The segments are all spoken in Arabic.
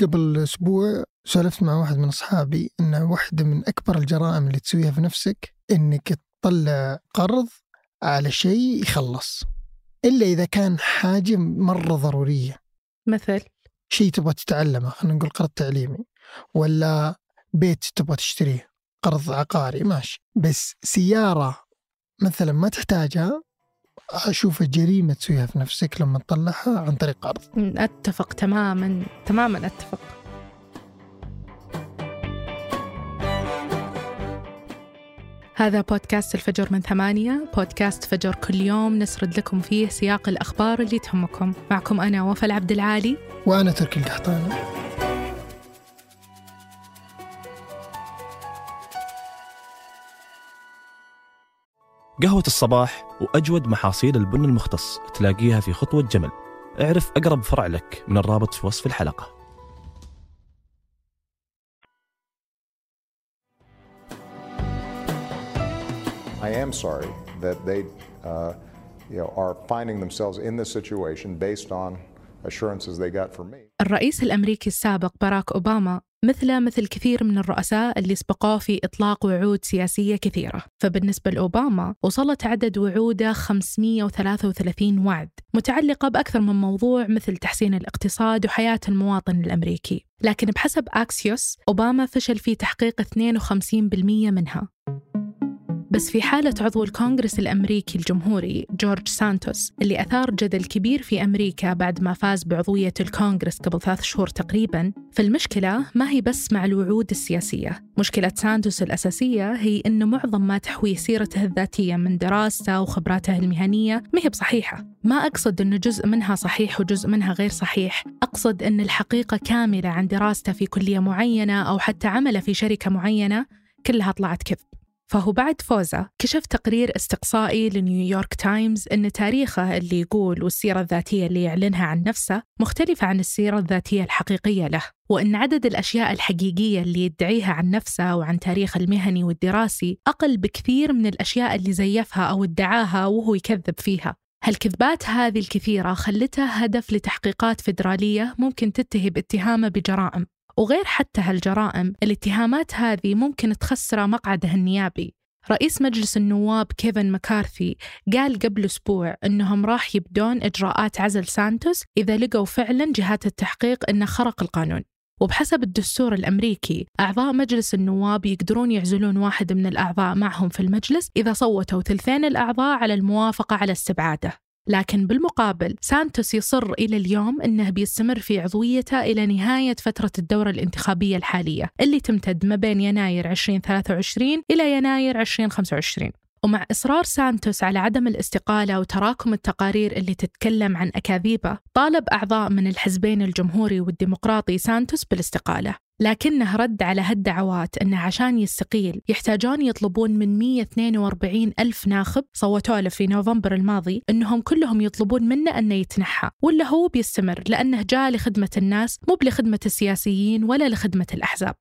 قبل أسبوع سولفت مع واحد من أصحابي أن واحدة من أكبر الجرائم اللي تسويها في نفسك أنك تطلع قرض على شيء يخلص إلا إذا كان حاجة مرة ضرورية. مثل؟ شيء تبغى تتعلمه خلينا نقول قرض تعليمي ولا بيت تبغى تشتريه قرض عقاري ماشي. بس سيارة مثلا ما تحتاجها أشوف جريمة تسويها في نفسك لما تطلعها عن طريق قرض أتفق تماما تماما أتفق. هذا بودكاست الفجر من ثمانية بودكاست فجر كل يوم. نسرد لكم فيه سياق الأخبار اللي تهمكم. معكم أنا وفاء العبد العالي. وأنا تركي القحطاني. قهوة الصباح وأجود محاصيل البن المختص تلاقيها في خطوة جمل اعرف أقرب فرع لك من الرابط في وصف الحلقة I am sorry that they, uh, you know, are finding themselves in this situation based on assurances they got from me. الرئيس الأمريكي السابق باراك أوباما مثله مثل كثير من الرؤساء اللي سبقوه في إطلاق وعود سياسية كثيرة. فبالنسبة لأوباما وصلت عدد وعوده 533 وعد متعلقة بأكثر من موضوع مثل تحسين الاقتصاد وحياة المواطن الأمريكي. لكن بحسب أكسيوس أوباما فشل في تحقيق 52% منها. بس في حالة عضو الكونغرس الأمريكي الجمهوري جورج سانتوس اللي أثار جدل كبير في أمريكا بعد ما فاز بعضوية الكونغرس قبل ثلاث شهور تقريبا فالمشكلة ما هي بس مع الوعود السياسية. مشكلة سانتوس الأساسية هي أنه معظم ما تحويه سيرته الذاتية من دراسته وخبراته المهنية ما هي بصحيحة. ما أقصد أنه جزء منها صحيح وجزء منها غير صحيح. أقصد أن الحقيقة كاملة عن دراسته في كلية معينة أو حتى عمله في شركة معينة كلها طلعت كذب. فهو بعد فوزه كشف تقرير استقصائي لنيويورك تايمز أن تاريخه اللي يقول والسيرة الذاتية اللي يعلنها عن نفسه مختلفة عن السيرة الذاتية الحقيقية له وأن عدد الأشياء الحقيقية اللي يدعيها عن نفسه وعن تاريخه المهني والدراسي أقل بكثير من الأشياء اللي زيفها أو ادعاها وهو يكذب فيها. هالكذبات هذه الكثيرة خلتها هدف لتحقيقات فيدرالية ممكن تتهم اتهامه بجرائم؟ وغير حتى هالجرائم الاتهامات هذه ممكن تخسر مقعده النيابي. رئيس مجلس النواب كيفن مكارثي قال قبل أسبوع أنهم راح يبدون إجراءات عزل سانتوس إذا لقوا فعلا جهات التحقيق أنه خرق القانون. وبحسب الدستور الأمريكي أعضاء مجلس النواب يقدرون يعزلون واحد من الأعضاء معهم في المجلس إذا صوتوا ثلثين الأعضاء على الموافقة على استبعاده. لكن بالمقابل سانتوس يصر إلى اليوم أنه بيستمر في عضويته إلى نهاية فترة الدورة الانتخابية الحالية اللي تمتد ما بين يناير 2023 إلى يناير 2025 ومع إصرار سانتوس على عدم الاستقالة وتراكم التقارير اللي تتكلم عن أكاذيبه طالب أعضاء من الحزبين الجمهوري والديمقراطي سانتوس بالاستقالة. لكنه رد على هالدعوات أنه عشان يستقيل يحتاجون يطلبون من 142 ألف ناخب صوتوا له في نوفمبر الماضي أنهم كلهم يطلبون منه أنه يتنحى ولا هو بيستمر لأنه جاء لخدمة الناس مو لخدمة السياسيين ولا لخدمة الأحزاب.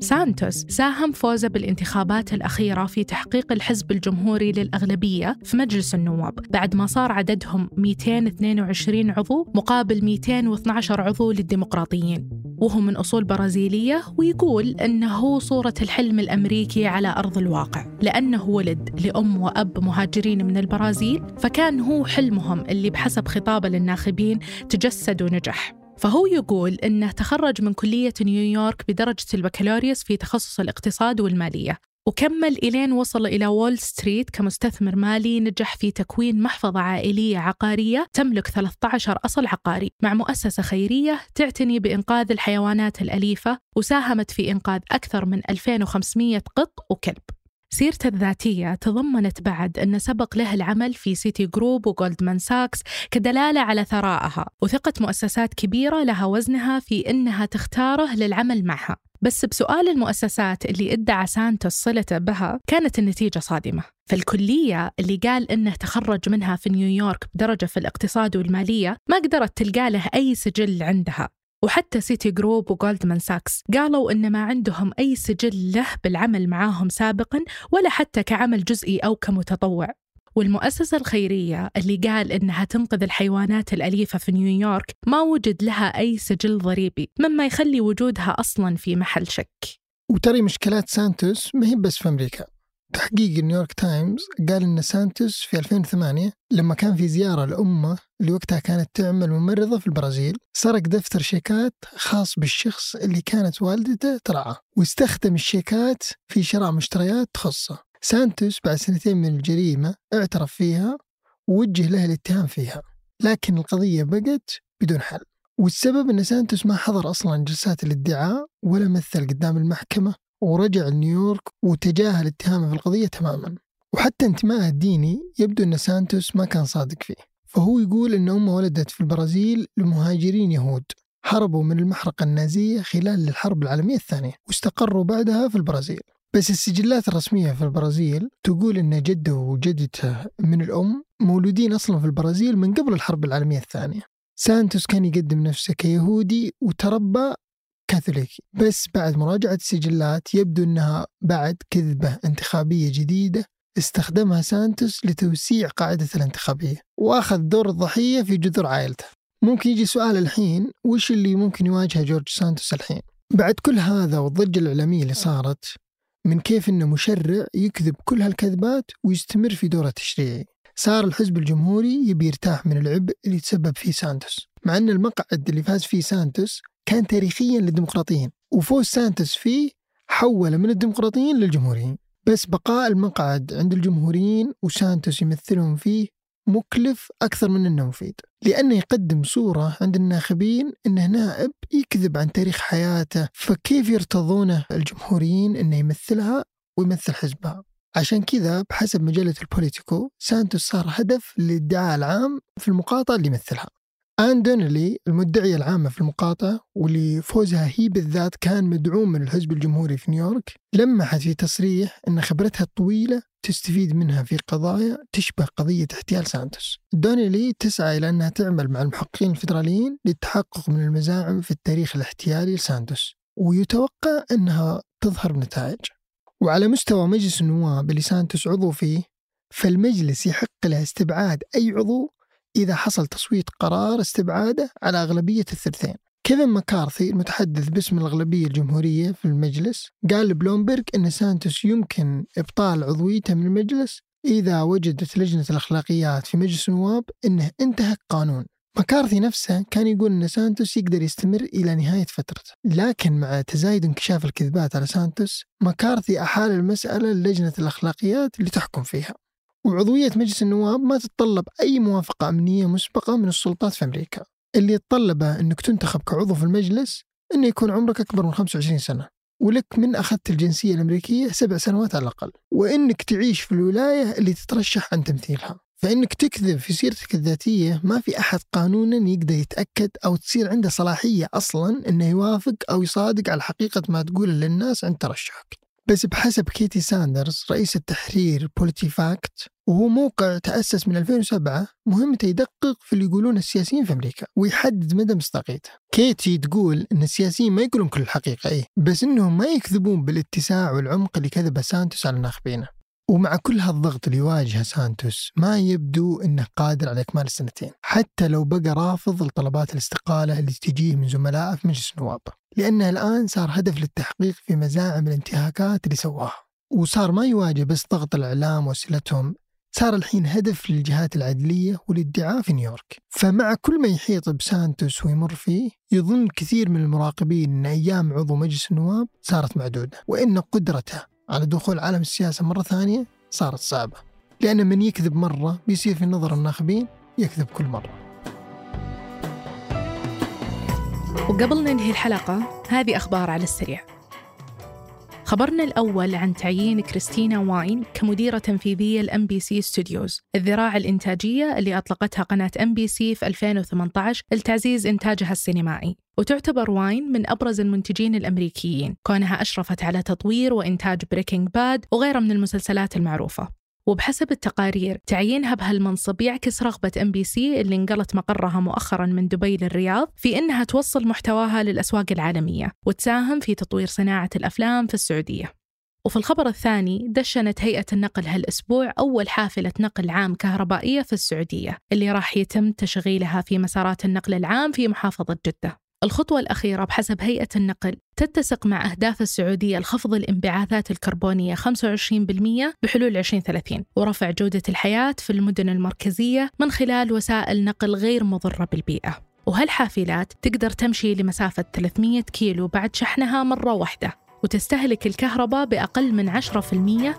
سانتوس ساهم فوزه بالانتخابات الأخيرة في تحقيق الحزب الجمهوري للأغلبية في مجلس النواب. بعد ما صار عددهم 222 عضو مقابل 212 عضو للديمقراطيين. وهو من أصول برازيلية ويقول أنه صورة الحلم الأمريكي على أرض الواقع. لأنه ولد لأم وأب مهاجرين من البرازيل فكان هو حلمهم اللي بحسب خطابه للناخبين تجسد ونجح فهو يقول أنه تخرج من كلية نيويورك بدرجة البكالوريوس في تخصص الاقتصاد والمالية وكمل إلين وصل إلى وول ستريت كمستثمر مالي نجح في تكوين محفظة عائلية عقارية تملك 13 أصل عقاري مع مؤسسة خيرية تعتني بإنقاذ الحيوانات الأليفة وساهمت في إنقاذ أكثر من 2500 قط وكلب. سيرته الذاتية تضمنت بعد أن سبق له العمل في سيتي جروب وجولدمان ساكس كدلالة على ثرائها وثقة مؤسسات كبيرة لها وزنها في أنها تختاره للعمل معها. بس بسؤال المؤسسات اللي ادعى سانتوس صلته بها كانت النتيجة صادمة. فالكلية اللي قال إنه تخرج منها في نيويورك بدرجة في الاقتصاد والمالية ما قدرت تلقى له أي سجل عندها. وحتى سيتي جروب وجولدمان ساكس قالوا إن ما عندهم أي سجل له بالعمل معاهم سابقا ولا حتى كعمل جزئي أو كمتطوع. والمؤسسة الخيرية اللي قال إنها تنقذ الحيوانات الأليفة في نيويورك ما وجد لها أي سجل ضريبي مما يخلي وجودها أصلا في محل شك. وترى مشكلات سانتوس ما هي بس في أمريكا. تحقيق نيويورك تايمز قال إن سانتوس في 2008 لما كان في زيارة لأمه اللي وقتها كانت تعمل ممرضة في البرازيل سرق دفتر شيكات خاص بالشخص اللي كانت والدته ترعاه واستخدم الشيكات في شراء مشتريات تخصه سانتوس بعد سنتين من الجريمة اعترف فيها ووجه له الاتهام فيها لكن القضية بقت بدون حل. والسبب إن سانتوس ما حضر أصلا جلسات الادعاء ولا مثل قدام المحكمة ورجع لنيويورك وتجاهل اتهامه في القضية تماما. وحتى انتمائه الديني يبدو أن سانتوس ما كان صادق فيه. فهو يقول أن أمه ولدت في البرازيل لمهاجرين يهود. هربوا من المحرقة النازية خلال الحرب العالمية الثانية واستقروا بعدها في البرازيل. بس السجلات الرسمية في البرازيل تقول أن جده وجدته من الأم مولودين أصلا في البرازيل من قبل الحرب العالمية الثانية. سانتوس كان يقدم نفسه كيهودي وتربى كاثوليكي بس بعد مراجعة السجلات يبدو أنها بعد كذبة انتخابية جديدة استخدمها سانتوس لتوسيع قاعدة الانتخابية وأخذ دور الضحية في جذور عائلته. ممكن يجي سؤال الحين وش اللي ممكن يواجهه جورج سانتوس الحين؟ بعد كل هذا والضجة الإعلامية اللي صارت من كيف أنه مشرع يكذب كل هالكذبات ويستمر في دوره التشريعي صار الحزب الجمهوري يبي يرتاح من العبء اللي تسبب فيه سانتوس. مع أن المقعد اللي فاز فيه سانتوس كان تاريخيا للديمقراطيين وفوز سانتوس فيه حول من الديمقراطيين للجمهوريين. بس بقاء المقعد عند الجمهوريين وسانتوس يمثلهم فيه مكلف أكثر من أنه مفيد لأنه يقدم صورة عند الناخبين أنه نائب يكذب عن تاريخ حياته فكيف يرتضونه الجمهوريين أنه يمثلها ويمثل حزبها؟ عشان كذا بحسب مجلة البوليتيكو سانتوس صار هدف للادعاء العام في المقاطعة اللي يمثلها. آن دونيلي المدعية العامة في المقاطعة واللي فوزها هي بالذات كان مدعوم من الحزب الجمهوري في نيويورك لمحت في تصريح أن خبرتها الطويلة تستفيد منها في قضايا تشبه قضية احتيال سانتوس. دونيلي تسعى إلى أنها تعمل مع المحققين الفيدراليين للتحقق من المزاعم في التاريخ الاحتيالي لسانتوس ويتوقع أنها تظهر بنتائج. وعلى مستوى مجلس النواب اللي سانتوس عضو فيه فالمجلس يحق له استبعاد أي عضو إذا حصل تصويت قرار استبعاده على أغلبية الثلثين. كيفن مكارثي المتحدث باسم الأغلبية الجمهورية في المجلس قال لبلومبرج أن سانتوس يمكن إبطال عضويته من المجلس إذا وجدت لجنة الأخلاقيات في مجلس النواب أنه انتهك قانون مكارثي نفسه كان يقول أن سانتوس يقدر يستمر إلى نهاية فترته لكن مع تزايد انكشاف الكذبات على سانتوس مكارثي أحال المسألة للجنة الأخلاقيات اللي تحكم فيها. وعضوية مجلس النواب ما تتطلب أي موافقة أمنية مسبقة من السلطات في أمريكا. اللي يتطلبه أنك تنتخب كعضو في المجلس أنه يكون عمرك أكبر من 25 سنة ولك من أخذك الجنسية الأمريكية سبع سنوات على الأقل. وإنك تعيش في الولاية اللي تترشح عن تمثيلها. فإنك تكذب في سيرتك الذاتية ما في أحد قانونا يقدر يتأكد أو تصير عنده صلاحية أصلا أنه يوافق أو يصادق على حقيقة ما تقوله للناس عند ترشحك. بس بحسب كيتي ساندرز رئيس التحرير بوليتي فاكت وهو موقع تأسس من 2007 مهمته يدقق في اللي يقولون السياسيين في أمريكا ويحدد مدى مصداقيته كيتي تقول أن السياسيين ما يقولون كل الحقيقة إيه بس أنهم ما يكذبون بالاتساع والعمق اللي كذبه سانتوس على ناخبينه. ومع كل هالضغط اللي يواجهه سانتوس ما يبدو إنه قادر على إكمال السنتين، حتى لو بقى رافض لطلبات الاستقالة اللي تجيه من زملائه في مجلس النواب، لأنه الآن صار هدف للتحقيق في مزاعم الانتهاكات اللي سواها، وصار ما يواجه بس ضغط الإعلام وسيلتهم، صار الحين هدف للجهات العدلية والادعاء في نيويورك، فمع كل ما يحيط بسانتوس ويمر فيه، يظن كثير من المراقبين إن أيام عضو مجلس النواب صارت معدودة، وإن قدرته على دخول عالم السياسة مرة ثانية صارت صعبة لأن من يكذب مرة بيصير في نظر الناخبين يكذب كل مرة. وقبل ننهي الحلقة هذه أخبار على السريع. خبرنا الأول عن تعيين كريستينا واين كمديرة تنفيذية ل MBC Studios الذراع الإنتاجية اللي أطلقتها قناة MBC في 2018 لتعزيز إنتاجها السينمائي. وتعتبر واين من أبرز المنتجين الأمريكيين. كونها أشرفت على تطوير وإنتاج Breaking Bad وغيرها من المسلسلات المعروفة. وبحسب التقارير تعيينها بهالمنصب يعكس رغبة MBC اللي نقلت مقرها مؤخرا من دبي للرياض في إنها توصل محتواها للأسواق العالمية وتساهم في تطوير صناعة الأفلام في السعودية. وفي الخبر الثاني دشنت هيئة النقل هالأسبوع أول حافلة نقل عام كهربائية في السعودية اللي راح يتم تشغيلها في مسارات النقل العام في محافظة جدة الخطوة الأخيرة بحسب هيئة النقل تتسق مع أهداف السعودية لخفض الانبعاثات الكربونية 25% بحلول 2030 ورفع جودة الحياة في المدن المركزية من خلال وسائل نقل غير مضرة بالبيئة. وهالحافلات تقدر تمشي لمسافة 300 كيلو بعد شحنها مرة واحدة؟ وتستهلك الكهرباء بأقل من 10%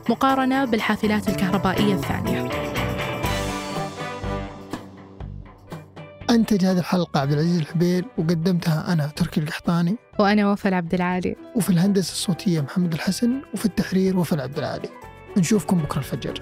مقارنة بالحافلات الكهربائية الثانية. أنتج هذه الحلقة عبد العزيز الحبير وقدمتها أنا تركي القحطاني. وأنا وفاء عبد العالي. وفي الهندسة الصوتية محمد الحسن وفي التحرير وفاء عبد العالي. نشوفكم بكرة الفجر.